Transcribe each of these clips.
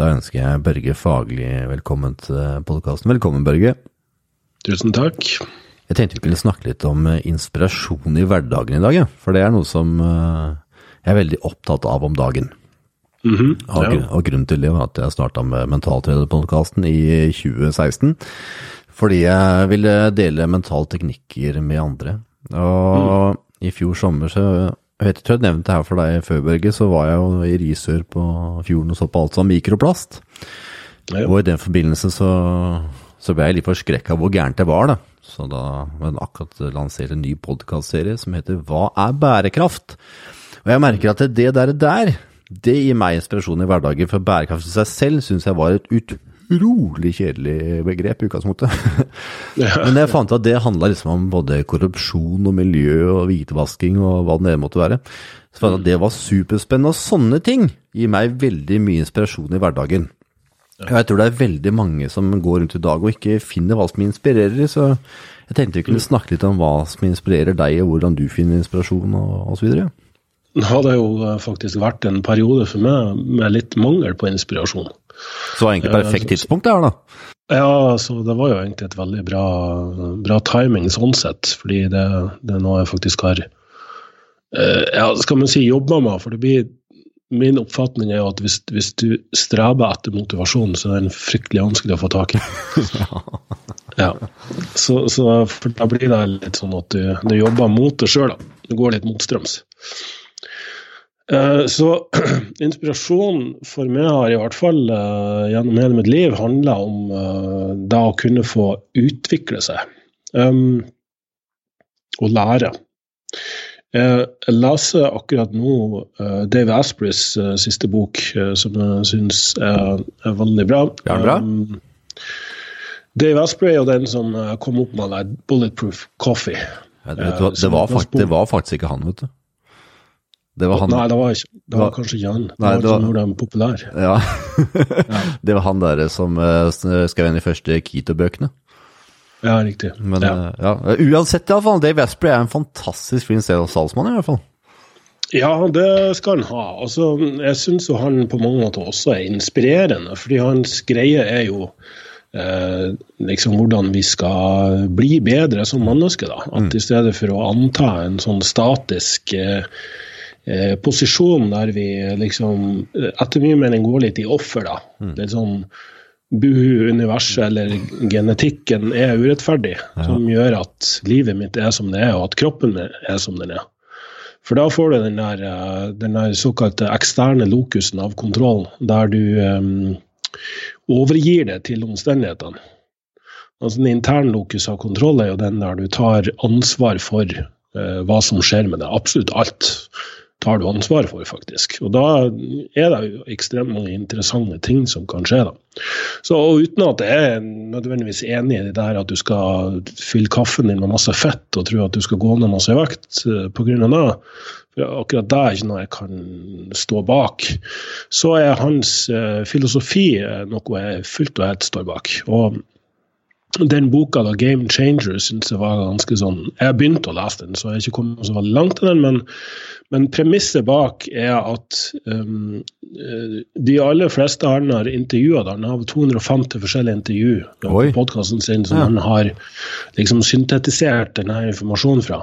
Da ønsker jeg Børge Fagli velkommen til podkasten. Velkommen, Børge. Tusen takk. Jeg tenkte vi kunne snakke litt om eh, inspirasjon i hverdagen i dag, ja. for det er noe som eh, jeg er veldig opptatt av om dagen. Mm -hmm, og, ja. og, grunnen til det var at jeg starta med Mentaltrenerpodkasten i 2016. Fordi jeg ville dele mentalteknikker med andre. Og mm. i fjor sommer så jeg vet ikke, jeg nevnte det her for deg før, Børge, så var jeg jo i Risør på fjorden og så på alt som mikroplast. Ja. Og i den forbindelse så, så ble jeg litt forskrekka hvor gærent det var, da. Så da har jeg akkurat lansert en ny podkastserie som heter Hva er bærekraft? Og jeg merker at det der, der det gir meg inspirasjon i hverdagen, for bærekraft i seg selv syns jeg var et utrolig kjedelig begrep i utgangspunktet. Men jeg fant at det handla liksom om både korrupsjon og miljø og hvitevasking og hva det måtte være. Så fant jeg at det var superspennende, og sånne ting gir meg veldig mye inspirasjon i hverdagen. Og jeg tror det er veldig mange som går rundt i dag og ikke finner hva som inspirerer. Så jeg tenkte vi kunne snakke litt om hva som inspirerer deg, og hvordan du finner inspirasjon og osv. Det hadde jo eh, faktisk vært en periode for meg med litt mangel på inspirasjon. Så det var egentlig perfekt tidspunkt det her, da? Ja, så det var jo egentlig et veldig bra, bra timing sånn sett. Fordi det, det er noe jeg faktisk har eh, ja, skal man si jobba med. For det blir Min oppfatning er jo at hvis, hvis, du streber etter motivasjon, så er den fryktelig vanskelig å få tak i. ja. Så, så, da blir det litt sånn at du, du jobber mot det sjøl, da. Du går litt motstrøms. Eh, så inspirasjonen for meg har i hvert fall uh, gjennom hele mitt liv handla om uh, da å kunne få utvikle seg um, og lære. Jeg leser akkurat nå Dave Aspreys siste bok, som jeg syns er, veldig bra. Er bra. Um, Dave Asprey er den som kom opp med Bulletproof Coffee. Ja, det, det, var faktisk, det var faktisk ikke han, vet du. Det var han. Nei, det var, ikke, det var kanskje ikke han. Det Nei, var ikke når de er populær. Ja. ja. Det var han der som uh, skrev en av de første Keto-bøkene. Ja, riktig. Men ja. Uh, ja. uansett, iallfall. Dave Asprey er en fantastisk fin salgsmann, i hvert fall. Ja, det skal han ha. Altså, jeg syns jo han på mange måter også er inspirerende, fordi hans greie er jo eh, liksom hvordan vi skal bli bedre som mennesker. da. At mm. I stedet for å anta en sånn statisk eh, eh, posisjon der vi liksom, etter mye mening går litt i offer. da. Mm. Det er sånn buhu, universet eller genetikken er urettferdig, ja. som gjør at livet mitt er som det er, og at kroppen min er som den er. For da får du den der, eh, den der såkalte eksterne lokusen av kontroll, der du um, overgir det til omstendighetene. Altså Den interne lokus av kontroll er jo den der du tar ansvar for uh, hva som skjer med deg. Absolutt alt tar du ansvar for, faktisk. Og da er det jo ekstremt mange interessante ting som kan skje. da. Så og Uten at jeg er nødvendigvis enig i det der at du skal fylle kaffen din med masse fett og tro at du skal gå ned masse vekt eh, pga. det, for akkurat det er ikke noe jeg kan stå bak, så er hans uh, filosofi uh, noe jeg fullt og helt står bak. Og den boka, da, 'Game Changer', syns jeg var ganske sånn Jeg begynte å lese den, så jeg har ikke kommet så veldig langt til den. Men, men premisset bak er at um, de aller fleste han har intervjua, han har 250 forskjellige intervju på podkasten sin som ja. han har liksom syntetisert denne informasjonen fra.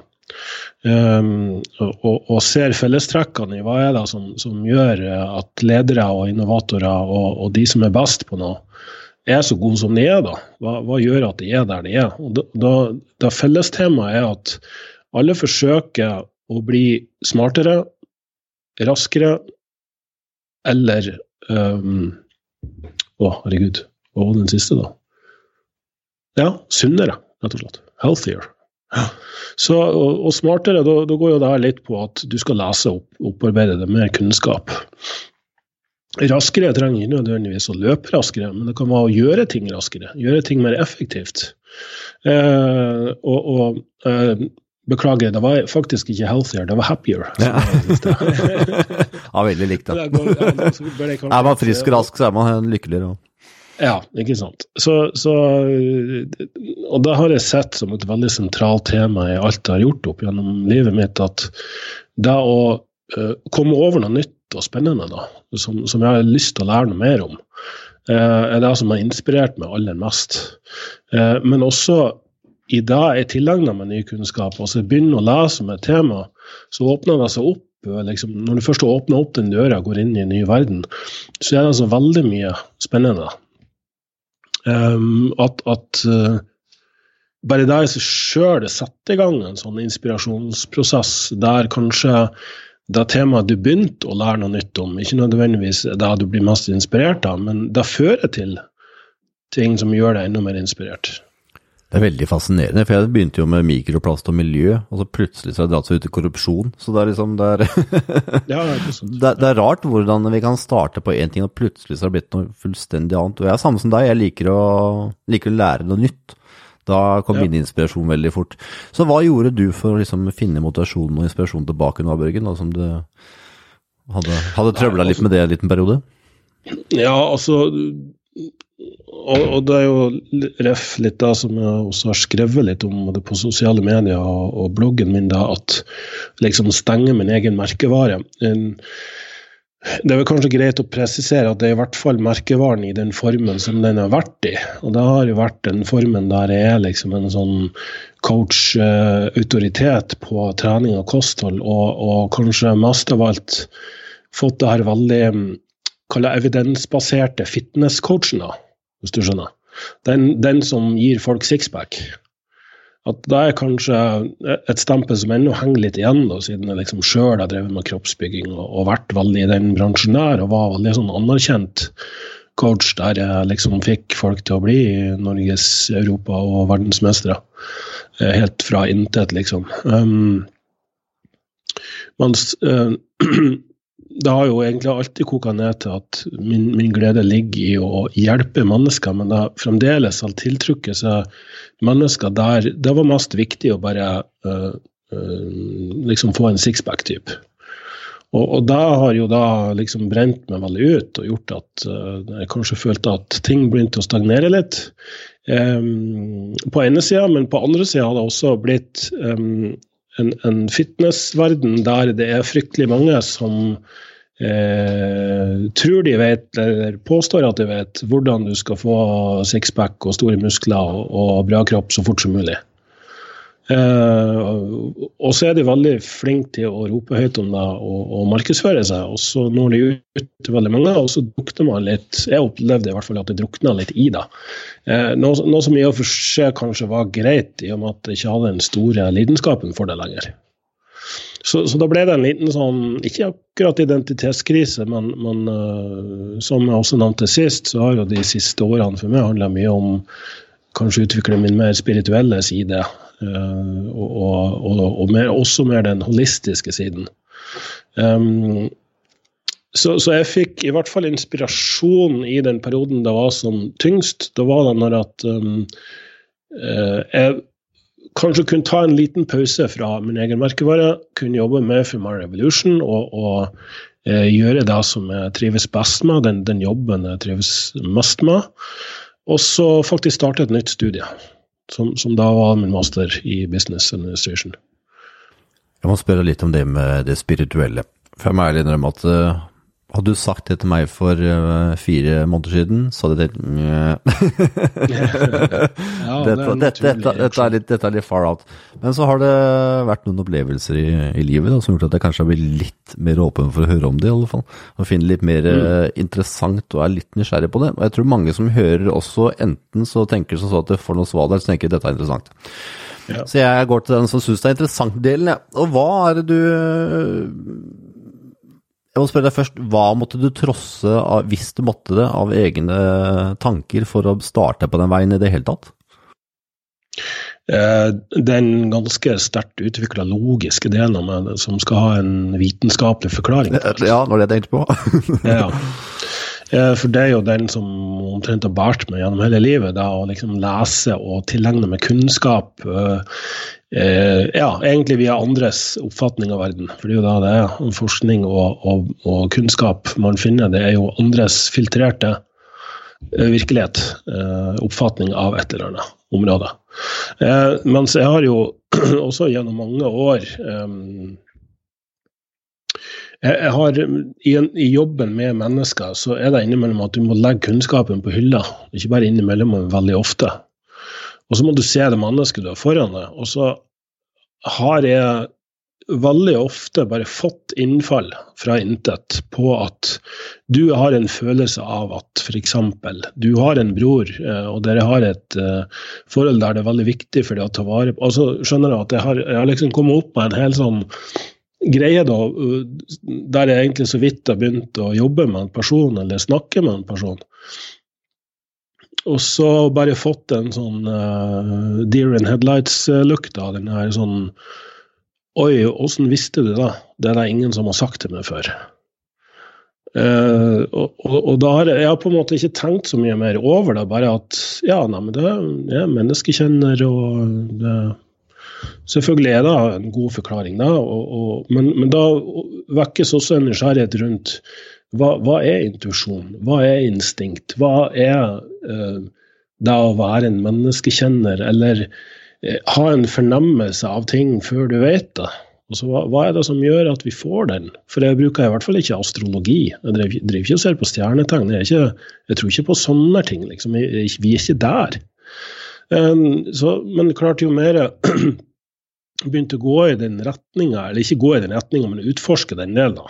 Um, og, og, ser fellestrekkene i hva er det som, som gjør at ledere og innovatorer og, og de som er best på noe, er så gode som de er, da? Hva, hva gjør at de er der de er? Og da, da, Fellestemaet er at alle forsøker å bli smartere, raskere eller um, Å, herregud. Hva var den siste, da? Ja, sunnere, rett og slett. Healthier. Så, og, og smartere, da, da, går jo det her litt på at du skal lese opp, opparbeide deg mer kunnskap. Raskere trenger ikke nødvendigvis å løpe raskere, men det kan være å gjøre ting raskere. Gjøre ting mer effektivt. Eh, og, og eh, Beklager, det var faktisk ikke healthier, det var happier. Ja, ja veldig likt, da. Er man frisk og rask, så er man lykkeligere. Ja, ikke sant. Så, så, og det har jeg sett som et veldig sentralt tema i alt jeg har gjort opp gjennom livet mitt, at det å uh, komme over noe nytt og spennende, da, som, som, jeg har lyst til å lære noe mer om. er det som har inspirert meg aller mest. Men også i dag jeg tilegner meg ny kunnskap, og så begynner å lese om et tema, så åpner det seg opp. Liksom, når du først åpner opp den døra og går inn i en ny verden, så er det altså veldig mye spennende. Um, at, at uh, bare det i seg sjøl setter i gang en sånn inspirasjonsprosess der kanskje det temaet du begynte å lære noe nytt om, ikke nødvendigvis da du blir mest inspirert av, men det fører til ting som gjør deg enda mer inspirert. Det er veldig fascinerende, for jeg begynte jo med mikroplast og miljø, og så plutselig så har jeg dratt seg ut i korrupsjon. Så det er liksom Det er, ja, det, er det, det, er rart hvordan vi kan starte på én ting, og plutselig så har det blitt noe fullstendig annet. Og jeg er samme som deg, jeg liker å, liker å lære noe nytt. Da kom ja. min inspirasjon veldig fort. Så hva gjorde du for å liksom finne motivasjon og inspirasjon tilbake nå, Børgen, da, som du hadde, hadde trøbla litt med det en liten periode? Ja, altså og, og, det er jo ref litt da som jeg også har skrevet litt om det på sosiale medier og, og bloggen min, da, at liksom stenge min egen merkevare. En, det er vel kanskje greit å presisere at det er i hvert fall merkevaren i den formen som den har vært i. Og det har jo vært den formen der jeg er liksom en sånn coach-autoritet på trening og kosthold, og, og kanskje mest av alt fått det her veldig evidensbaserte fitness-coachen. hvis du skjønner. Den, den som gir folk sixpack. At det er kanskje et stempel som ennå henger litt igjen, da, siden jeg liksom sjøl har drevet med kroppsbygging og, og, vært veldig i den bransjen der, og var veldig sånn anerkjent coach der jeg liksom fikk folk til å bli Norges, Europa og verdensmestere. Eh, helt fra intet, liksom. Um, mens uh, det har jo egentlig alltid koka ned til at min, min, glede ligger i å hjelpe mennesker, men det har fremdeles har tiltrukket seg mennesker der det var mest viktig å bare uh, uh, liksom få en sixpack-type. Og, og det har jo da liksom brent meg veldig ut og gjort at uh, jeg kanskje følte at ting begynte å stagnere litt. Um, på ene sida, men på andre sida har det også blitt um, en, en fitnessverden der det er fryktelig mange som eh, tror de vet, eller påstår at de vet, hvordan du skal få sixpack og store muskler og, og bra kropp så fort som mulig. Eh, og så er de veldig flinke til å rope høyt om det og, og markedsføre seg. Og så når de ut til veldig mange, og så drukner man litt Jeg opplevde i hvert fall at det drukna litt i det. Eh, noe, noe, som i og for seg kanskje var greit, i og med at jeg ikke hadde den store lidenskapen for det lenger. Så, så, da ble det en liten sånn, ikke akkurat identitetskrise, men, men uh, som jeg også nevnte sist, så har jo de siste årene for meg handla mye om kanskje utvikle min mer spirituelle side. Uh, og, og, og mer, også mer den holistiske siden. Um, så, så, jeg fikk i hvert fall inspirasjon i den perioden det var som tyngst. Da var det når at um, jeg kanskje kunne ta en liten pause fra min egen merkevare, kunne jobbe med for Revolution og, og eh, gjøre det som jeg trives best med, den, den jobben jeg trives mest med. Og så faktisk starte et nytt studie, som, som, da var min master i business administration. Jeg må spørre litt om det med det spirituelle. For jeg må ærlig innrømme at uh, hadde du sagt det til meg for uh, fire måneder siden, så hadde jeg tenkt dette, er litt, far out. Men så har det vært noen opplevelser i, i livet da, som har gjort at jeg kanskje har blitt litt mer åpen for å høre om det, i alle fall. Og finne litt mer mm. uh, interessant og er litt nysgjerrig på det. Og jeg tror mange som hører også, enten så tenker som så at det får noe svar der, så tenker dette er interessant. Ja. Så jeg går til den som syns det er interessant-delen, ja. Og hva er det du jeg må spørre deg først, Hva måtte du trosse, av, hvis du måtte det, av egne tanker for å starte på den veien i det hele tatt? Eh, den ganske sterkt utvikla logiske delen av meg som skal ha en vitenskapelig forklaring. Ja, det var det jeg tenkte på. ja. Eh, for det er jo den som omtrent har båret meg gjennom hele livet. Da, å liksom lese og tilegne meg kunnskap. uh, uh, ja, egentlig via andres oppfatning av verden. For det er jo da det er forskning og, og, og kunnskap man finner. Det er jo andres filtrerte virkelighet. Oppfatning av et eller annet område. Mens jeg har jo også gjennom mange år jeg, jeg har, i, en, I jobben med mennesker så er det innimellom at du må legge kunnskapen på hylla. Ikke bare innimellom, men veldig ofte. Og så må du se det mennesket du har foran deg. Og så har jeg veldig ofte bare fått innfall fra intet på at du har en følelse av at f.eks. du har en bror, eh, og dere har et uh, forhold der det er veldig viktig for deg å ta vare på Og så skjønner du at jeg har, jeg har liksom kommet opp med en hel sånn greie da, der jeg egentlig så vidt har begynt å jobbe med en person eller snakke med en person. Og så bare fått en sånn uh, deer in headlights-lukt av den her sånn Oi, åssen visste du det? Det er det ingen som har sagt til meg før. Uh, og, og, og, da har jeg, jeg har på en måte ikke tenkt så mye mer over det, bare at ja, nei, men det er menneskekjenner, og det, selvfølgelig er det en god forklaring, da. Og, men, men, da vekkes også en nysgjerrighet rundt hva, hva er intuisjon, hva er instinkt, hva er uh, det å være en menneskekjenner, eller Eh, ha en fornemmelse av ting før du vet det. Altså, hva, hva, er det som gjør at vi får den? For jeg bruker i hvert fall ikke astrologi. Jeg driver, driver ikke og ser på stjernetegn. Jeg, jeg, tror ikke på sånne ting. Liksom. Vi, vi er ikke der. Um, så, men klart, jo mer jeg begynte å gå i den retninga, eller ikke gå i den retninga, men utforske den delen.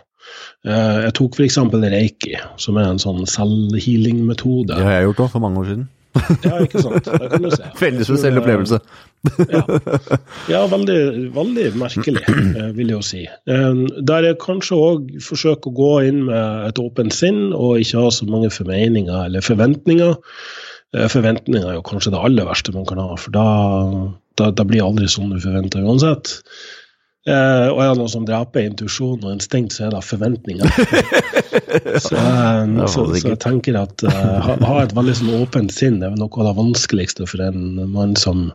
Uh, jeg tok f.eks. reiki, som er en sånn selvhealing-metode. Det har jeg gjort òg, for mange år siden. Ja, ikke sant. Det kan du se. Veldig spesiell opplevelse. ja, ja veldig, veldig, merkelig, eh, vil jeg jo si. Eh, der jeg kanskje òg forsøker å gå inn med et åpent sinn og ikke ha så mange formeninger eller forventninger. Eh, forventninger er jo kanskje det aller verste man kan ha, for da, da, da blir aldri sånn du forventer uansett. Uh, og er det noe som dreper intuisjon og instinkt, så er det forventninger. så, uh, så, så, jeg tenker at uh, ha, ha, et veldig sånn åpent sinn er noe av det vanskeligste for en mann som,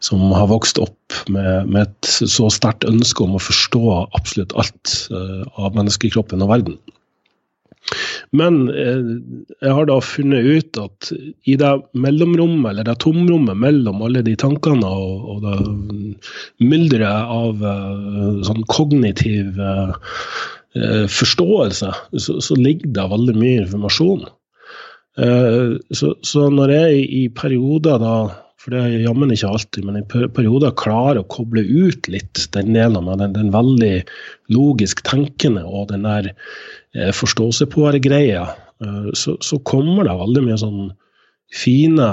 som har vokst opp med, med et så sterkt ønske om å forstå absolutt alt av menneskekroppen og verden. Men eh, jeg har da funnet ut at i det mellomrommet, eller det tomrommet mellom alle de tankene og, og det mylderet av uh, sånn kognitiv uh, forståelse, så, så, ligger det veldig mye informasjon. Så, så, når jeg i perioder da for det er jammen ikke alltid, men i perioder klarer å koble ut litt den delen av den, den veldig logisk tenkende og den der eh, forståsepåere-greia, eh, så, så, kommer det veldig mye sånn fine,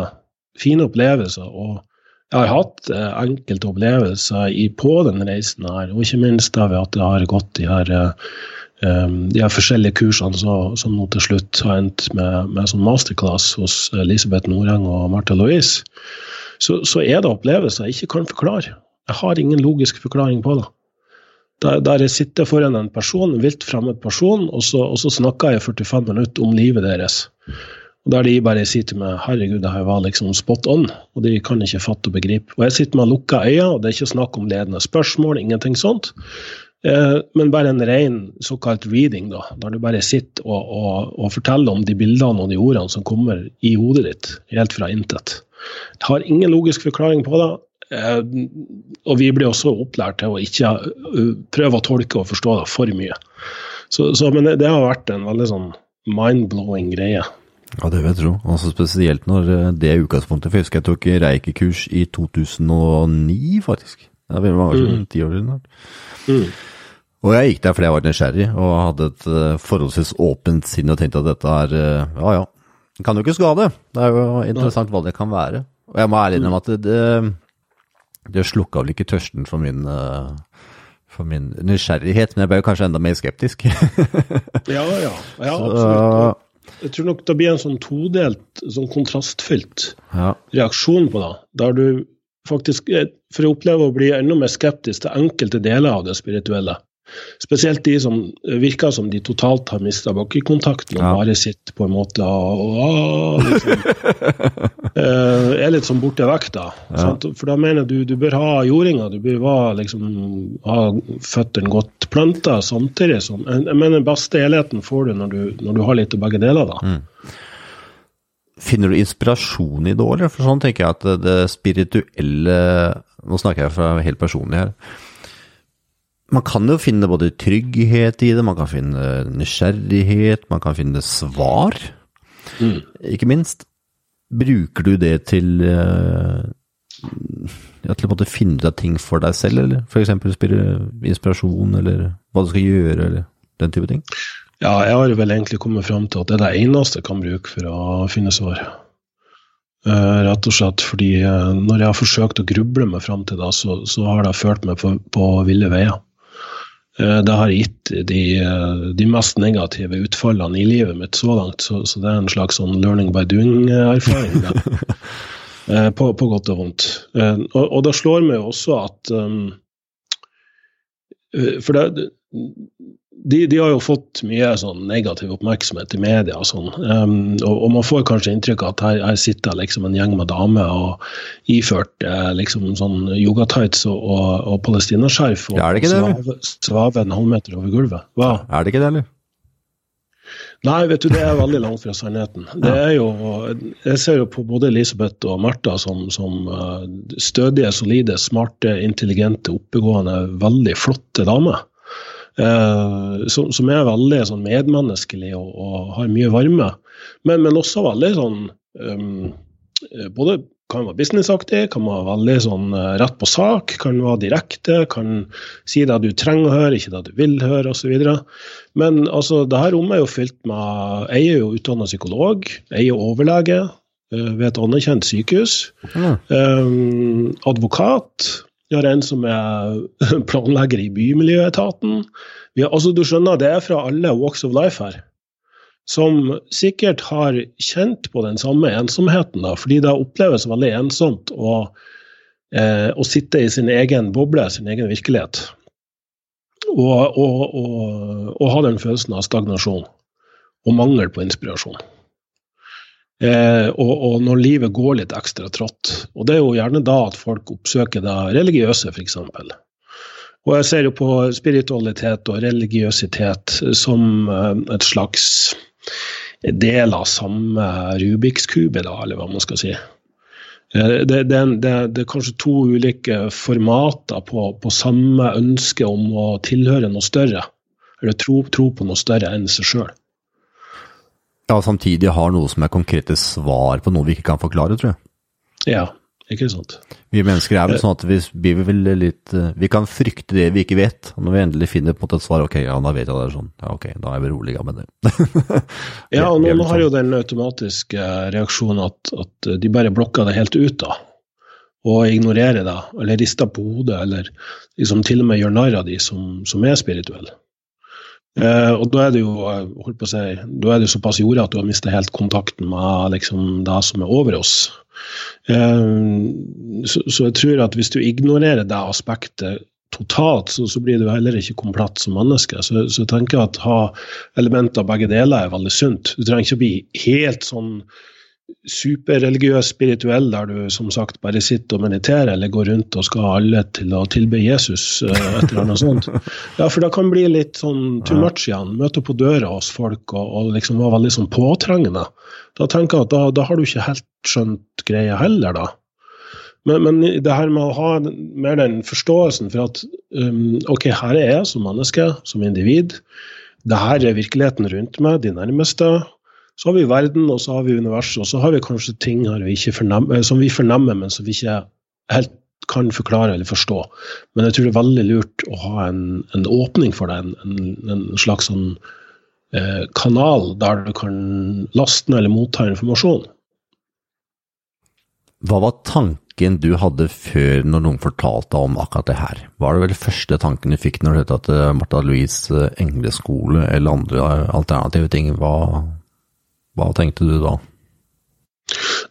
fine opplevelser. og jeg har hatt eh, enkelte opplevelser i, på den reisen her, og ikke minst da ved at jeg har gått de her, eh, de her forskjellige kursene så, som nå til slutt har endt med, med sånn masterclass hos Elisabeth Noreng og Martha Louise så, så, er det opplevelser jeg ikke kan forklare. Jeg har ingen logisk forklaring på det. Der, der jeg sitter foran en person, en vilt fremmed person, og så, og så, snakker jeg 45 minutter om livet deres. Og Der de bare sier til meg 'herregud, det her var liksom spot on', og de kan ikke fatte og begripe. Og jeg sitter med lukka øyne, og det er ikke snakk om ledende spørsmål, ingenting sånt. Eh, men bare en ren såkalt reading, da, der du bare sitter og, og, og forteller om de bildene og de ordene som kommer i hodet ditt, helt fra intet. Jeg har ingen logisk forklaring på det. Eh, og vi blir også opplært til å ikke eh, prøve å tolke og forstå det for mye. Så, så, men det, det, har vært en veldig sånn mind-blowing greie. Ja, det vil jeg tro. Altså spesielt når eh, det er utgangspunktet. For jeg husker jeg tok reikekurs i 2009, faktisk. Det er veldig mange år siden. Mm. Ti år siden. Mm. Og jeg gikk der fordi jeg var nysgjerrig og hadde et forholdsvis åpent sinn og tenkte at dette er Ja ja, det kan jo ikke skade. Det er jo interessant hva det kan være. Og jeg må ærlig innrømme at det, det, slukka vel ikke tørsten for min, eh, for min nysgjerrighet, men jeg ble jo kanskje enda mer skeptisk. ja, ja. ja absolutt. Jeg tror nok det blir en sånn todelt, sånn kontrastfylt ja. reaksjon på det. Der du faktisk, eh, for å oppleve å bli enda mer skeptisk til enkelte deler av det spirituelle, Spesielt de som virker som de totalt har mista bakkekontakten og ja. bare sitter på en måte og, og liksom, uh, er litt sånn borte vekk, da. Ja. For da mener du, du bør ha jordinga, du bør ha, liksom, ha føttene godt planta samtidig som Jeg mener den beste helheten får du når, du når du har litt av begge deler, da. Mm. Finner du inspirasjon i det, eller? For sånn tenker jeg at det spirituelle Nå snakker jeg fra helt personlig her man kan jo finne både trygghet i det, man kan finne nysgjerrighet, man kan finne svar. Mm. Ikke minst. Bruker du det til uh, ja, til å finne ut av ting for deg selv, eller f.eks. inspirasjon, eller hva du skal gjøre, eller den type ting? Ja, jeg har vel egentlig kommet fram til at det er det eneste jeg kan bruke for å finne svar. Uh, rett og slett fordi uh, når jeg har forsøkt å gruble meg fram til det, så, så har det ført meg på, på ville veier. Uh, det har gitt de, de, mest negative utfallene i livet mitt så langt, så, så det er en slags sånn learning by doing-erfaring. på, på, godt og vondt. Og, og, det slår meg også at um, For det, de, de, har jo fått mye sånn negativ oppmerksomhet i media, og sånn. Um, og, og, man får kanskje inntrykk av at her, her sitter liksom en gjeng med damer og iført eh, liksom sånn yogatights og, og, og palestinaskjerf og ja, svave, svave en halvmeter over gulvet. Hva? Er det ikke det, eller? Nei, vet du, det er veldig langt fra sannheten. Det er jo, Jeg ser jo på både Elisabeth og Martha som, som uh, stødige, solide, smarte, intelligente, oppegående, veldig flotte damer. Uh, som, som, er veldig sånn, medmenneskelig og, og, har mye varme. Men, men også veldig sånn um, Både kan være businessaktig, kan være veldig sånn uh, rett på sak, kan være direkte, kan si det du trenger å høre, ikke det du vil høre osv. Men altså, det her rommet er jo fylt med Jeg er jo utdanna psykolog, jeg er overlege ved et anerkjent sykehus. Mm. Um, advokat vi har en som er planlegger i Bymiljøetaten. Har, altså du skjønner, Det er fra alle walks of life her. Som sikkert har kjent på den samme ensomheten, da, fordi det oppleves veldig ensomt å, eh, å sitte i sin egen boble, sin egen virkelighet. Og, og, og, og ha den følelsen av stagnasjon og mangel på inspirasjon. Eh, og, og, når livet går litt ekstra trått. Og det er jo gjerne da at folk oppsøker det religiøse, f.eks. Og jeg ser jo på spiritualitet og religiøsitet som eh, et slags del av samme Rubiks kube, da, eller hva man skal si. Eh, det, det, det, det, er kanskje to ulike formater på, på, samme ønske om å tilhøre noe større. Eller tro, tro på noe større enn seg sjøl. Ja, samtidig har noe som er konkrete svar på noe vi ikke kan forklare, tror jeg. Ja, ikke sant. Vi mennesker er vel sånn at vi blir vel litt eh, Vi kan frykte det vi ikke vet. Og når vi endelig finner på en måte et svar, ok, ja, da vet jeg det er sånn. Ja, ok, da er vi beroliga med det. ja, og nå, nå har jo den automatiske reaksjonen at, at de bare blokker det helt ut, da og ignorerer det, eller rister på hodet, eller liksom til og med gjør narr av de som, som er spirituelle. Eh, og da er det jo holdt på å si, da er det såpass jorda at du har mistet helt kontakten med liksom, det som er over oss. Uh, så, så, jeg tror at hvis du ignorerer det aspektet totalt, så, så blir du heller ikke komplett som menneske. Så, så jeg tenker at ha elementer av begge deler er veldig sunt. Du trenger ikke å bli helt sånn superreligiøs, spirituell, der du som sagt bare sitter og mediterer eller går rundt og skal ha alle til å tilbe Jesus, eh, et eller annet sånt. Ja, for det kan bli litt sånn too much igjen. Møte på døra hos folk og, og liksom være veldig sånn påtrengende. Da tenker jeg at da, da har du ikke helt skjønt greia heller, da. Men, men, det her med å ha mer den forståelsen for at um, ok, her er jeg som menneske, som individ. Det her er virkeligheten rundt meg, de nærmeste. Så har vi verden, og så har vi universet, og så har vi kanskje ting vi fornemmer, eh, som vi fornemmer, men som vi ikke helt kan forklare eller forstå. Men jeg tror det er veldig lurt å ha en, en åpning for det, en, en, slags sånn, eh, kanal der du kan laste ned eller motta informasjon. Hva var tanken du hadde før når noen fortalte om akkurat det her? Var det vel første tanken du fikk når du hørte at eh, Martha Louise eh, engleskole eller andre alternative ting var hva tenkte du da?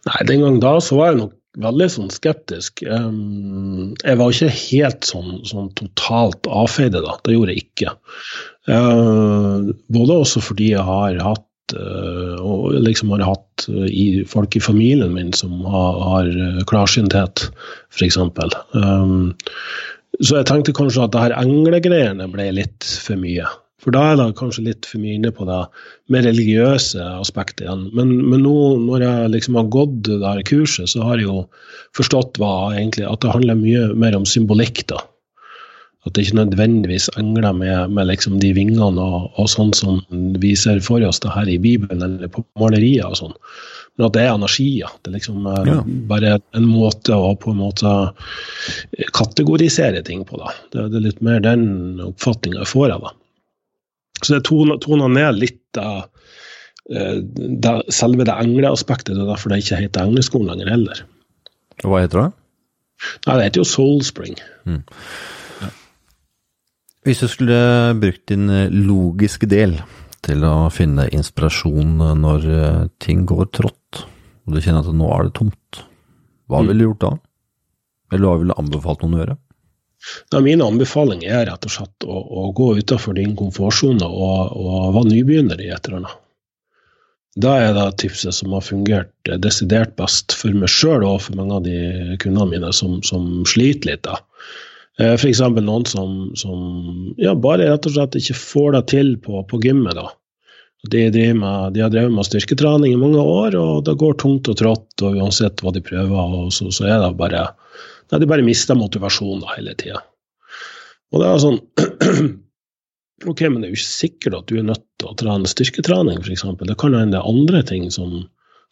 Nei, Den gang da så var jeg nok veldig sånn skeptisk. Um, jeg var ikke helt sånn, sånn totalt avfeide da. Det gjorde jeg ikke. Uh, både også fordi jeg har hatt uh, og liksom har hatt uh, i, folk i familien min som har, har klarsynthet, f.eks. Um, så jeg tenkte kanskje at det her englegreiene ble litt for mye. For da er det kanskje litt for mye inne på det mer religiøse aspektet igjen. Men, men, nå når jeg liksom har gått det der kurset, så har jeg jo forstått hva egentlig, at det handler mye mer om symbolikk. da. At det ikke nødvendigvis engler med, med liksom de vingene og, og, sånn som vi ser for oss det her i Bibelen eller på malerier og sånn. Men at det er energier. Det er liksom eh, ja. bare en måte å på en måte kategorisere ting på. da. Det, det er litt mer den oppfatninga jeg får av det. Så det toner ned litt av uh, det, selve det engleaspektet. Det er derfor det ikke heter Engleskolen lenger heller. Og Hva heter det? Nei, Det heter jo Soulspring. Mm. Hvis du skulle brukt din eh, logiske del til å finne inspirasjon når eh, ting går trått, og du kjenner at nå er det tomt, hva mm. ville du gjort da? Eller hva ville du anbefalt noen å gjøre? Ja, mine anbefalinger er rett og slett å, å gå utenfor din komfortsone og, og være nybegynner i et eller annet. Da er det tipset som har fungert desidert best for meg sjøl og for mange av de kundene mine som, som sliter litt. da. Eh, F.eks. noen som, som ja, bare rett og slett ikke får det til på, på gymmet. da. De, med, de, har drevet med styrketrening i mange år, og det går tungt og trått. og Uansett hva de prøver, så, så, er det bare nei, De bare mister motivasjonen hele tida. Og det er sånn Ok, men det er jo ikke sikkert at du er nødt til å trene styrketrening, f.eks. Det kan hende andre ting som,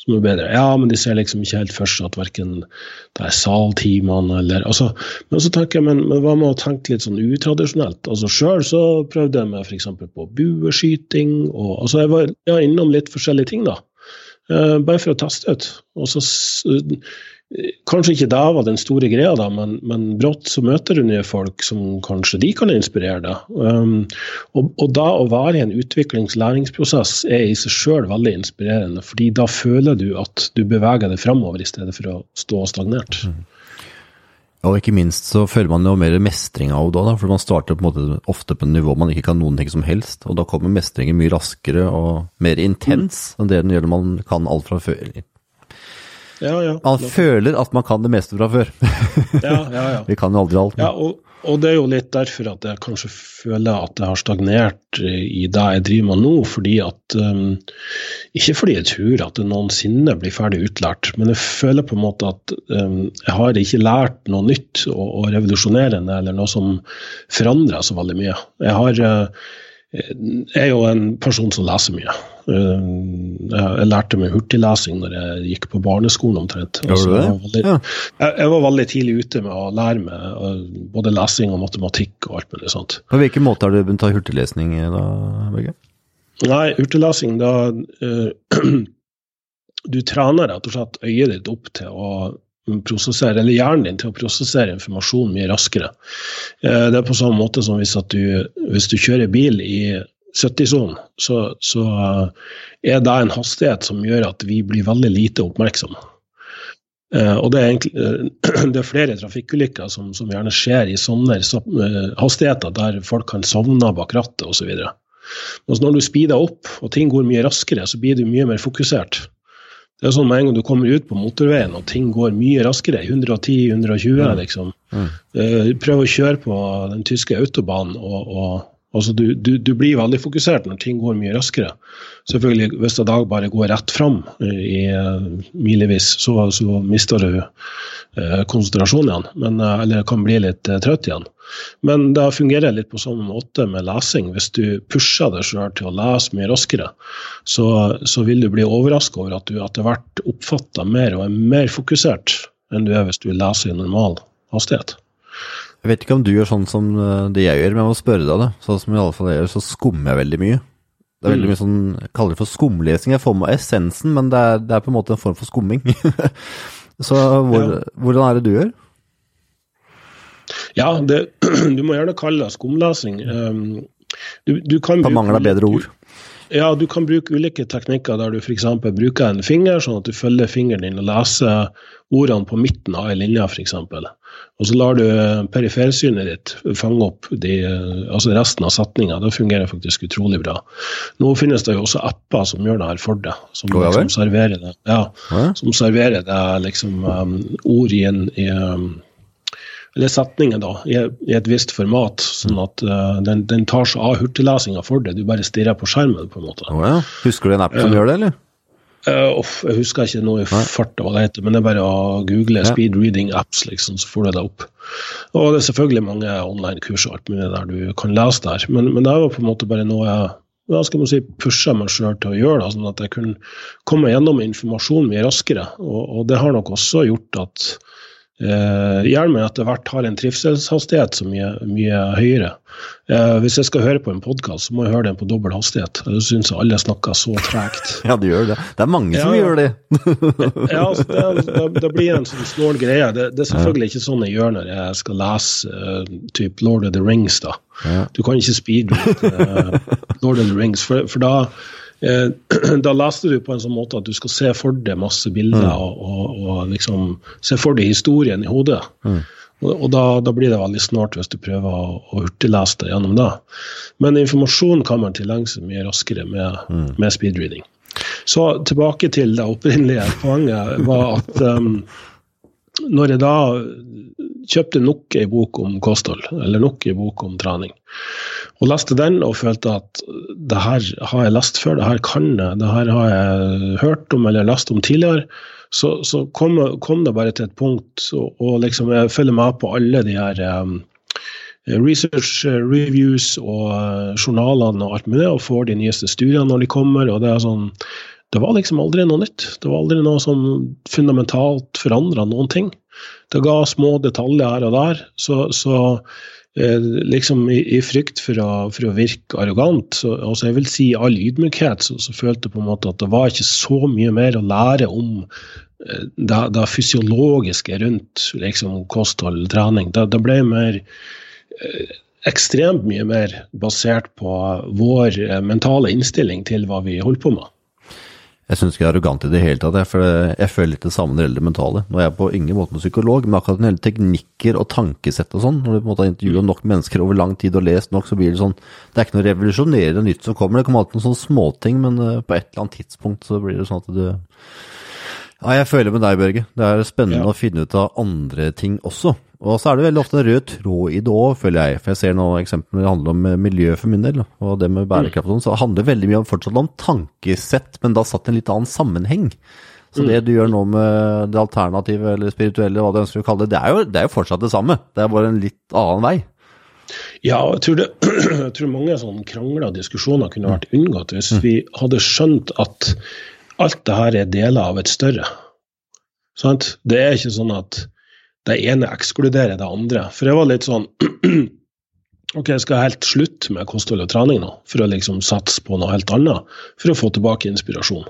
som er bedre. Ja, men de ser liksom ikke helt for seg at verken det er saltimene eller altså, Men så tenker jeg, men, men, hva med å tenke litt sånn utradisjonelt? Altså Sjøl så prøvde jeg meg f.eks. på bueskyting, og altså jeg var ja, innom litt forskjellige ting, da. Uh, bare for å teste ut. Og så Kanskje ikke da var den store greia, da, men, men brått så møter du nye folk som kanskje de kan inspirere deg. Um, og, og, da å være i en utviklings- læringsprosess er i seg sjøl veldig inspirerende, fordi da føler du at du beveger deg framover i stedet for å stå stagnert. Mm. Og ikke minst så føler man jo mer mestring av det òg, for man starter på en måte ofte på en nivå man ikke kan noen ting som helst, og da kommer mestringen mye raskere og mer intens mm. enn det den gjør når man kan alt fra før. Ja, ja. Man føler at man kan det meste fra før. ja, ja, ja. Vi kan jo aldri alt. Ja, og, og, det er jo litt derfor at jeg kanskje føler at jeg har stagnert i det jeg driver med nå. fordi at um, Ikke fordi jeg tror at det noensinne blir ferdig utlært, men jeg føler på en måte at um, jeg har ikke lært noe nytt og, og revolusjonerende eller noe som forandrer så veldig mye. Jeg har uh, jeg er jo en person som leser mye. Eh, jeg lærte meg hurtiglesing når jeg gikk på barneskolen omtrent. Altså, jeg, var veldig, jeg, var veldig tidlig ute med å lære meg eh, både lesing og matematikk og alt mulig sånt. På hvilken måte har du begynt å ta hurtiglesning da, Børge? Nei, hurtiglesing da uh, Du trener rett og slett øyet ditt opp til å prosessere, eller hjernen din til å prosessere informasjon mye raskere. Eh, det er på samme måte som hvis, du, hvis du kjører bil i 70-sonen, så, så, er det en hastighet som gjør at vi blir veldig lite oppmerksomme. Eh, og det er, egentlig, eh, det er flere trafikkulykker som, som, gjerne skjer i sånne hastigheter der folk kan sovne bak rattet osv. Når du speeder opp og ting går mye raskere, så blir du mye mer fokusert. Det er sånn Med en gang du kommer ut på motorveien og ting går mye raskere, 110-120 mm. liksom. Mm. Uh, prøv å kjøre på den tyske autobanen, og, og altså du, du, du, blir veldig fokusert når ting går mye raskere. Selvfølgelig, Hvis en dag bare går rett fram i uh, milevis, så, så mister du uh, konsentrasjonen igjen. Men, eller kan bli litt trøtt igjen. Men det fungerer litt på samme måte med lesing. Hvis du pusher deg sjøl til å lese mye raskere, så, så vil du bli overraska over at du etter hvert oppfatter mer og er mer fokusert enn du er hvis du leser i normal hastighet. Jeg vet ikke om du gjør sånn som eh, det jeg gjør, men jeg må spørre deg det. Sånn som i alle fall jeg gjør, så skummer jeg veldig mye. Det er veldig mm. mye sånn, jeg kaller det for skumlesing. Jeg får med essensen, men det er, det er, på en måte en form for skumming. så hvor, ja. hvordan er det du gjør? Ja, det, du må gjerne kalle det skumlesing. Um, du, du kan bruke mangler bedre ord? Ja, du kan bruke ulike teknikker der du f.eks. bruker en finger, sånn at du følger fingeren din og leser ordene på midten av ei linje, f.eks. Og så lar du perifersynet ditt fange opp de, altså resten av setninga. Det fungerer faktisk utrolig bra. Nå finnes det jo også apper som gjør det her for deg, som, liksom, serverer det, ja, som serverer det liksom um, ord i en i, um, eller setninger, da, i, i, et visst format. Sånn at uh, den, den, tar seg av hurtiglesinga for deg. Du bare stirrer på skjermen, på en måte. Oh, ja. Husker du en app som uh, gjør det, eller? Uh, jeg husker ikke noe i farta hva det heter, men det er bare å google ja. speed reading apps, liksom, så får du det opp. Og det er selvfølgelig mange online-kurs og alt mulig der du kan lese der, men, men det var på en måte bare noe jeg hva skal man si, pusha meg sjøl til å gjøre, det, sånn at jeg kunne komme gjennom informasjonen mye raskere. Og, og det har nok også gjort at eh, hjelmen etter hvert har en trivselshastighet som er mye høyere. Eh, hvis jeg skal høre på en podkast, så må jeg høre den på dobbel hastighet. Jeg syns alle snakker så tregt. Ja, det gjør det. Det er mange som gjør det. ja, altså, det, det, det, blir en sånn snål greie. Det, det, er selvfølgelig ikke sånn jeg gjør når jeg skal lese uh, typ Lord of the Rings. da. Ja. Du kan ikke speedrate uh, Lord of the Rings, for, for da Eh, da leste du på en sånn måte at du skal se for deg masse bilder mm. og, og, og, liksom se for deg historien i hodet. Mm. Og, og da, da, blir det veldig snart hvis du prøver å, å hurtiglese det gjennom det. Men informasjon kan man tilegne seg mye raskere med, mm. med speedreading. Så tilbake til det opprinnelige poenget var at um, når jeg da kjøpte nok ei bok om kosthold, eller nok ei bok om trening, og leste den og følte at det her har jeg lest før, det her kan jeg, det her har jeg hørt om eller lest om tidligere, så, så kom, kom, det bare til et punkt, og, og liksom jeg følger med på alle de her um, research reviews og uh, journalene og alt mulig, og får de nyeste studiene når de kommer. og det er sånn det var liksom aldri noe nytt. Det var aldri noe som fundamentalt forandra noen ting. Det ga små detaljer her og der. Så, så eh, liksom i, i, frykt for å, for å virke arrogant, så, altså jeg vil si i all ydmykhet, så, så, følte jeg på en måte at det var ikke så mye mer å lære om eh, det, det fysiologiske rundt liksom, kosthold, trening. Det, det ble mer eh, ekstremt mye mer basert på vår eh, mentale innstilling til hva vi holder på med. Jeg syns ikke jeg er arrogant i det hele tatt, for jeg føler litt det samme når det gjelder det mentale. Nå er jeg på ingen måte noen psykolog, men akkurat når gjelder teknikker og tankesett og sånn, når du på en måte har intervjua nok mennesker over lang tid og lest nok, så blir det sånn Det er ikke noe revolusjonerende nytt som kommer, det kommer alltid noen sånne småting, men eh, på et eller annet tidspunkt så blir det sånn at du Ja, jeg føler med deg, Børge. Det er spennende ja. å finne ut av andre ting også. Og så er det veldig ofte en rød tråd i det òg, føler jeg. For jeg ser noen eksempler det handler om eh, miljø for min del, og det med bærekraft og sånn. Så det handler veldig mye om, fortsatt om tankesett, men da satt i en litt annen sammenheng. Så det du gjør nå med det alternative eller spirituelle, hva du ønsker å kalle det, det er, jo, det er jo fortsatt det samme. Det er bare en litt annen vei. Ja, jeg tror, det, jeg tror mange sånne krangler og diskusjoner kunne vært unngått hvis mm. vi hadde skjønt at alt det her er deler av et større. Sant? Det er ikke sånn at det ene ekskluderer det andre. For jeg var litt sånn Ok, jeg skal helt slutte med kosthold og trening nå, for å liksom satse på noe helt annet. For å få tilbake inspirasjon.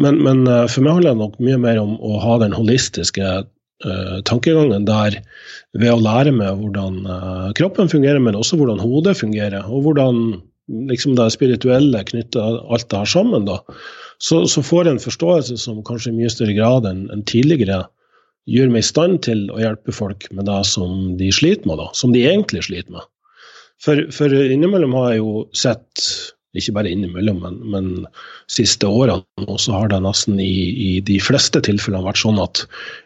Men, men eh, for meg handler det nok mye mer om å ha den holistiske uh, tankegangen der ved å lære meg hvordan uh, kroppen fungerer, men også hvordan hodet fungerer. Og hvordan liksom det spirituelle knytter alt det her sammen. da. Så, så får jeg en forståelse som kanskje i mye større grad enn en tidligere gjør meg i stand til å hjelpe folk med det som de sliter med, da, som de egentlig sliter med. For, for innimellom har jeg jo sett ikke bare innimellom, men, men siste årene så har det nesten i, i, de fleste tilfellene vært sånn at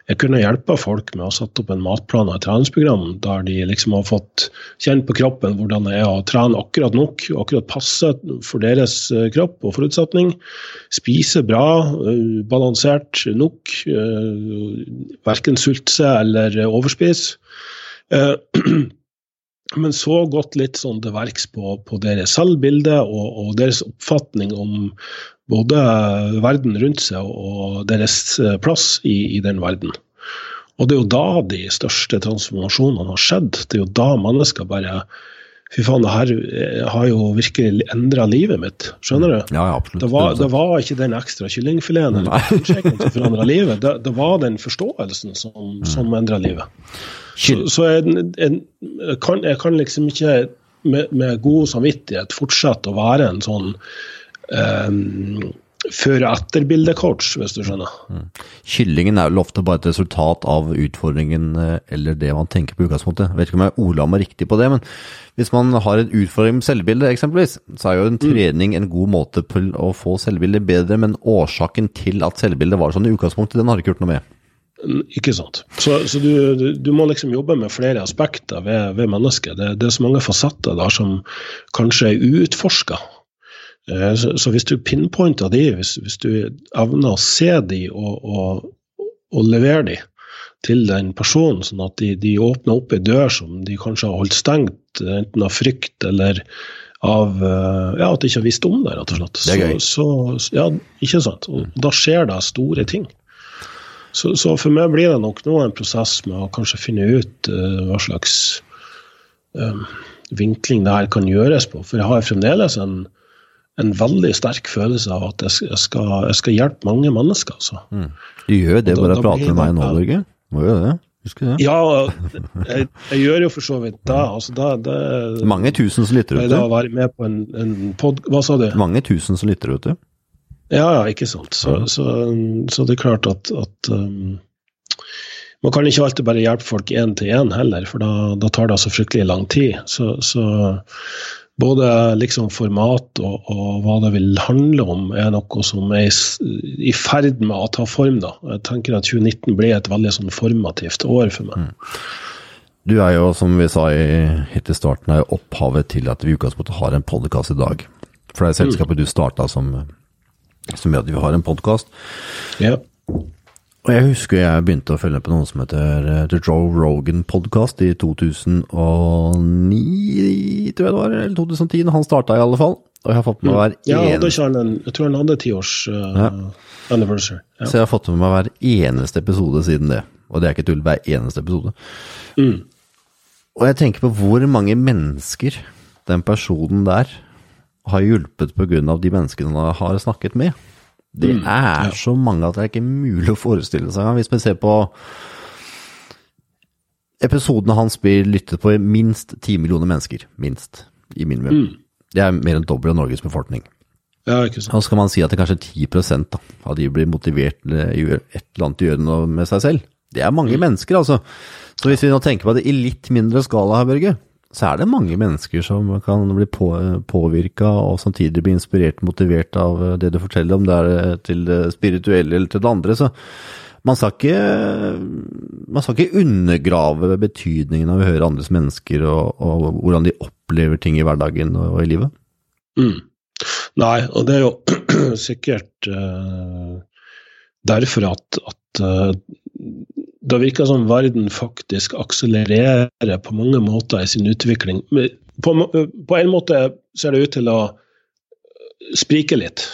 jeg kunne hjelpe folk med å sette opp en matplan og et treningsprogram der de liksom har fått kjenne på kroppen hvordan det er å trene akkurat nok, akkurat passe for deres eh, kropp og forutsetning. Spise bra, eh, balansert nok, eh, verken sulte seg eller overspise. men så gått litt sånn til verks på, på deres selvbilde og, og, deres oppfatning om både verden rundt seg og deres eh, plass i, i, den verden. Og det er jo da de største transformasjonene har skjedd. Det er jo da mennesker bare Fy faen, det her eh, har jo virkelig endra livet mitt. Skjønner du? Ja, absolutt. Det var, det var ikke den ekstra kyllingfileten eller som forandra livet. Det, det, var den forståelsen som, mm. som endra livet. Så, så jeg, jeg, kan, jeg, kan, liksom ikke med, med, god samvittighet fortsette å være en sånn um, før- og etterbildecoach, hvis du skjønner. Mm. Kyllingen er vel ofte bare et resultat av utfordringen eh, eller det man tenker på utgangspunktet. Jeg vet ikke om jeg ordla meg riktig på det, men hvis man har en utfordring med selvbildet eksempelvis, så er jo en mm. trening en god måte på å få selvbildet bedre, men årsaken til at selvbildet var sånn i utgangspunktet, den har ikke gjort noe med. Ikke sant. Så, så du, du, må liksom jobbe med flere aspekter ved, ved mennesket. Det, det, er så mange fasetter der som kanskje er uutforska. Eh, så, så, hvis du pinpointer de, hvis, hvis, du evner å se de og, og, og levere de til den personen, sånn at de, de, åpner opp ei dør som de kanskje har holdt stengt, enten av frykt eller av eh, ja, at de ikke har visst om det, rett og slett. Det er gøy. Så, så, ja, ikke sant. Og da skjer det store ting. Så, så, for meg blir det nok nå en prosess med å kanskje finne ut uh, hva slags um, vinkling det her kan gjøres på. For jeg har fremdeles en, en veldig sterk følelse av at jeg skal, jeg skal hjelpe mange mennesker. Altså. Mm. Du gjør det bare å prate med meg nå, Børge? Må gjøre det. Husker du det. Ja, jeg, jeg, gjør jo for så vidt det. Altså, det, det Mange tusen som lytter ute. Da være med på en, en pod... Hva sa du? Mange tusen som lytter ute. Ja, ja, ikke sant. Så, så, så, det er klart at, at um, man kan ikke alltid bare hjelpe folk én til én heller, for da, da, tar det så fryktelig lang tid. Så, så både liksom format og, og, hva det vil handle om, er noe som er i, i ferd med å ta form. da. Jeg tenker at 2019 blir et veldig sånn formativt år for meg. Mm. Du er jo, som vi sa i, helt i starten, opphavet til at vi i utgangspunktet har en podkast i dag. For det er selskapet mm. du starta som, som gjør at vi har en podkast. Ja. Og jeg husker jeg begynte å følge på noe som heter uh, The Joe Rogan Podcast i 2009, tror jeg det var, eller 2010, han starta i alle fall. Og jeg har fått med meg hver ja, eneste en, Jeg tror han hadde tiårs uh, ja. anniversary. Ja. Så jeg har fått med meg hver eneste episode siden det. Og det er ikke tull, hver eneste episode. Mm. Og jeg tenker på hvor mange mennesker den personen der har hjulpet av de menneskene han har snakket med. Det mm, er ja. så mange at det er ikke mulig å forestille seg. Hvis vi ser på episodene hans blir lyttet på i minst ti millioner mennesker. Minst. I minimum. Mm. Det er mer enn dobbelt av Norges befolkning. Ja, ikke sant. Og så kan man si at det er kanskje 10 da, av de blir motivert til å gjøre et eller annet å gjøre noe med seg selv. Det er mange mm. mennesker, altså. Så hvis vi nå tenker på det i litt mindre skala her, Børge, så er det mange mennesker som kan bli på, påvirka og samtidig bli inspirert og motivert av det du forteller, om det er til det spirituelle eller til det andre. Så man skal ikke, man skal ikke undergrave betydningen av å høre andres mennesker og, og, hvordan de opplever ting i hverdagen og, og i livet. Mm. Nei, og det er jo sikkert uh, derfor at, at uh, det virker som verden faktisk akselererer på mange måter i sin utvikling. På, på en måte ser det ut til å sprike litt.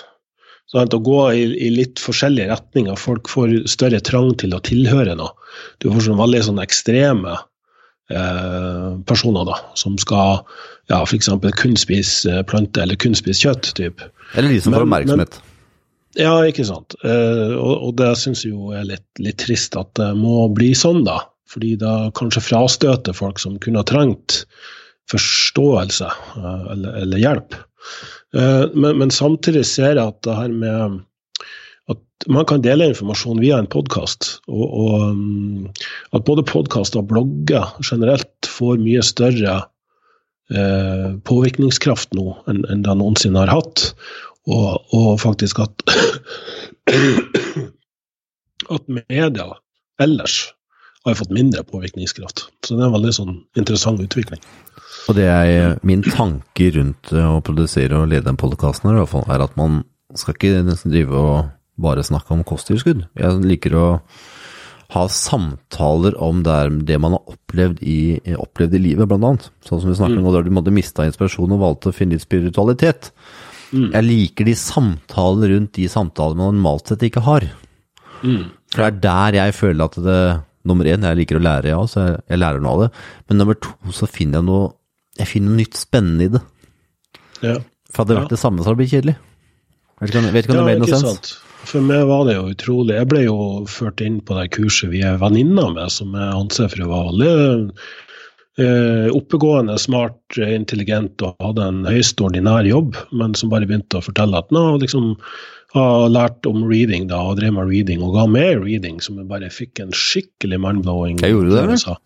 Sånn å gå i, i, litt forskjellige retninger. Folk får større trang til å tilhøre noe. Du får sånn veldig sånn ekstreme eh, personer da, som skal ja, f.eks. kun spise planter eller kun spise kjøtt. Typ. Eller de som får oppmerksomhet. Ja, ikke sant. Uh, og, det syns jeg jo er litt, litt, trist at det må bli sånn, da. Fordi da kanskje frastøter folk som kunne ha trengt forståelse uh, eller, eller, hjelp. Uh, men, men, samtidig ser jeg at det her med at man kan dele informasjon via en podkast, og, og um, at både podkaster og blogger generelt får mye større påvirkningskraft nå enn, enn det noensinne har hatt. Og, og faktisk at at media ellers har fått mindre påvirkningskraft. Så det er en veldig sånn interessant utvikling. Og det er min tanke rundt å produsere og lede den podkasten her, i hvert fall, er at man skal ikke nesten drive og bare snakke om kosttilskudd. Jeg liker å ha samtaler om det, det man har opplevd i, opplevd i livet, blant annet. Sånn som vi snakker om mm. der du mista inspirasjon og valgte å finne litt spiritualitet. Mm. Jeg liker de samtalene rundt de samtalene man normalt sett ikke har. Mm. For det er der jeg føler at det Nummer én, jeg liker å lære, ja, så jeg, jeg lærer noe av det. Men nummer to, så finner jeg noe Jeg finner noe nytt spennende i det. Ja. For hadde det vært ja. det samme, så hadde det blitt kjedelig. Vet ikke, vet ikke om ja, det ble noe sens. For meg var det jo utrolig. Jeg ble jo ført inn på det kurset vi er venninner med, som jeg anser for å være eh, oppegående, smart, intelligent og hadde en høyst ordinær jobb, men som bare begynte å fortelle at nå liksom har lært om reading da, og drev med reading, og ga med reading, som jeg bare fikk en skikkelig mindblowing Hva gjorde det, eller?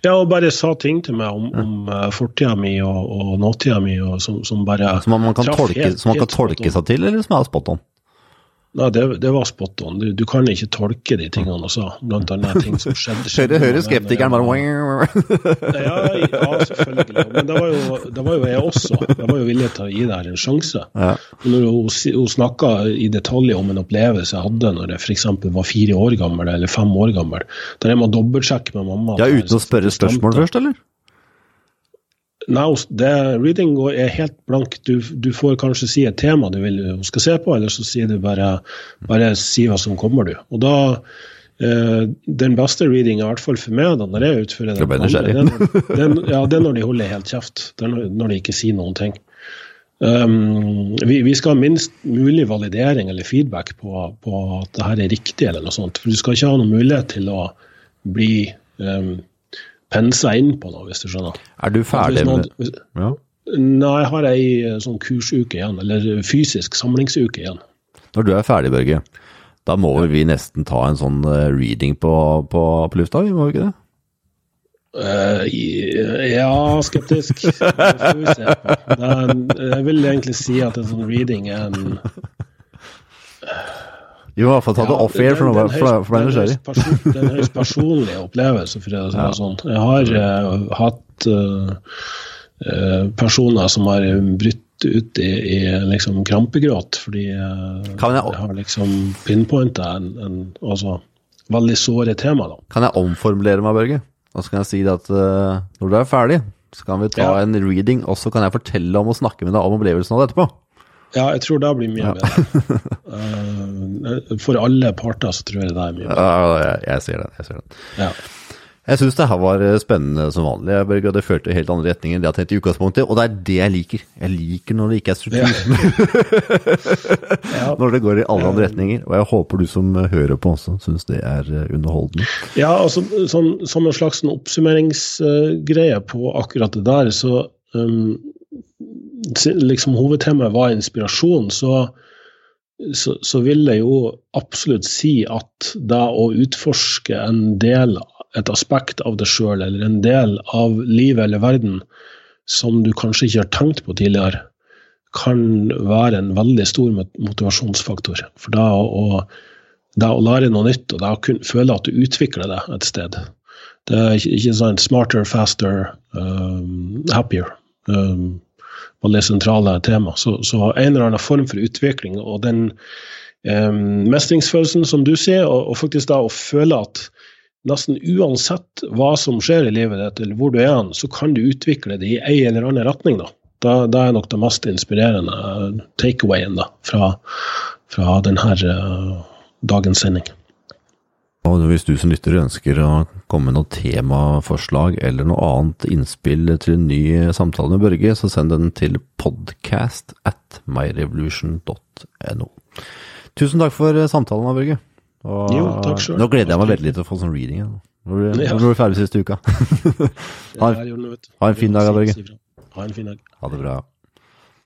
Ja, og bare sa ting til meg om, om uh, fortida mi og, og nåtida mi, og som, som bare Som man, kan tolke, helt, som man kan tolke seg til, eller som er spot on? Nei, det, det var spot on. Du, du, kan ikke tolke de tingene sa, blant annet ting som skjedde. skjedde Hører skeptikeren bare ja, ja, selvfølgelig. Men det var, jo, det var, jo, jeg også. Jeg var jo villig til å gi det her en sjanse. Ja. Når hun, hun snakka i detalj om en opplevelse jeg hadde når jeg f.eks. var fire år gammel eller fem år gammel, der jeg må dobbeltsjekke med mamma Ja, Uten å spørre spørsmål først, eller? Nei, det, reading er helt blank. Du, du, får kanskje si et tema du vil skal se på, eller så sier du bare, bare si hva som kommer, du. Og da eh, Den beste readinga, i hvert fall for meg, da, når jeg utfører det, det, den, ja, det er når de holder helt kjeft. Det er når de ikke sier noen ting. Um, vi, vi, skal ha minst mulig validering eller feedback på, på, at det her er riktig, eller noe sånt. For du skal ikke ha noen mulighet til å bli um, pense inn på da, hvis du skjønner. Er du ferdig med ja. Nei, jeg har ei eh, sånn kursuke igjen, eller fysisk samlingsuke igjen. Når du er ferdig, Børge, da må ja. vi nesten ta en sånn eh, reading på, på, på lufta, vi må ikke det? Uh, ja, skeptisk. Det får vi se på. Er, jeg vil egentlig si at en sånn reading er en jo, i hvert fall ta det off-air, for nå ble jeg nysgjerrig. Det er en høyst personlig opplevelse, for å si det sånn. Jeg har uh, hatt uh, personer som har brutt ut i, i liksom krampegråt, fordi uh, jeg, jeg, har liksom pinpointa en, en altså, veldig såre tema. Da. Kan jeg omformulere meg, Børge? Og så kan jeg si at når du er ferdig, så kan vi ta ja. en reading, og så kan jeg fortelle om å snakke med deg om opplevelsen av det etterpå. Ja, jeg tror det blir mye ja. bedre. uh, for alle parter så tror jeg det er mye bedre. Ja, jeg, jeg ser den. Jeg ser den. Ja. Jeg syns det her var eh, spennende som vanlig. Jeg Børge, det førte helt andre retninger enn det jeg tenkte i utgangspunktet, og det er det jeg liker. Jeg liker når det ikke er struktur. Ja. når det går i alle andre retninger. Og jeg håper du som hører på også syns det er eh, underholdende. Ja, altså sånn, som en slags oppsummeringsgreie på akkurat det der, så um, liksom hovedtemaet var inspirasjon, så, så, så, vil jeg jo absolutt si at det å utforske en del, et aspekt av deg sjøl, eller en del av livet eller verden som du kanskje ikke har tenkt på tidligere, kan være en veldig stor motivasjonsfaktor. For da å, det å lære noe nytt, og da å kunne føle at du utvikler deg et sted. Det er ikke sånn smarter, faster, um, happier. Um, veldig sentrale temaet. Så, så, en eller annen form for utvikling og den um, mestringsfølelsen som du sier, og, og, faktisk da å føle at nesten uansett hva som skjer i livet ditt, eller hvor du er, så kan du utvikle det i en eller annen retning. da. Da, da er nok det mest inspirerende takeawayen da, fra, fra denne uh, dagens sending. Og hvis du som lytter ønsker å komme med noe temaforslag eller noe annet innspill til en ny samtale med Børge, så send den til podcast at myrevolution.no. Tusen takk for samtalen, Børge. Og jo, takk selv. Nå gleder jeg meg veldig til å få sånn reading. Nå du, ja. er ferdig siste uka. ha, ha en fin dag, Børge. Ha en fin dag. Ha det bra.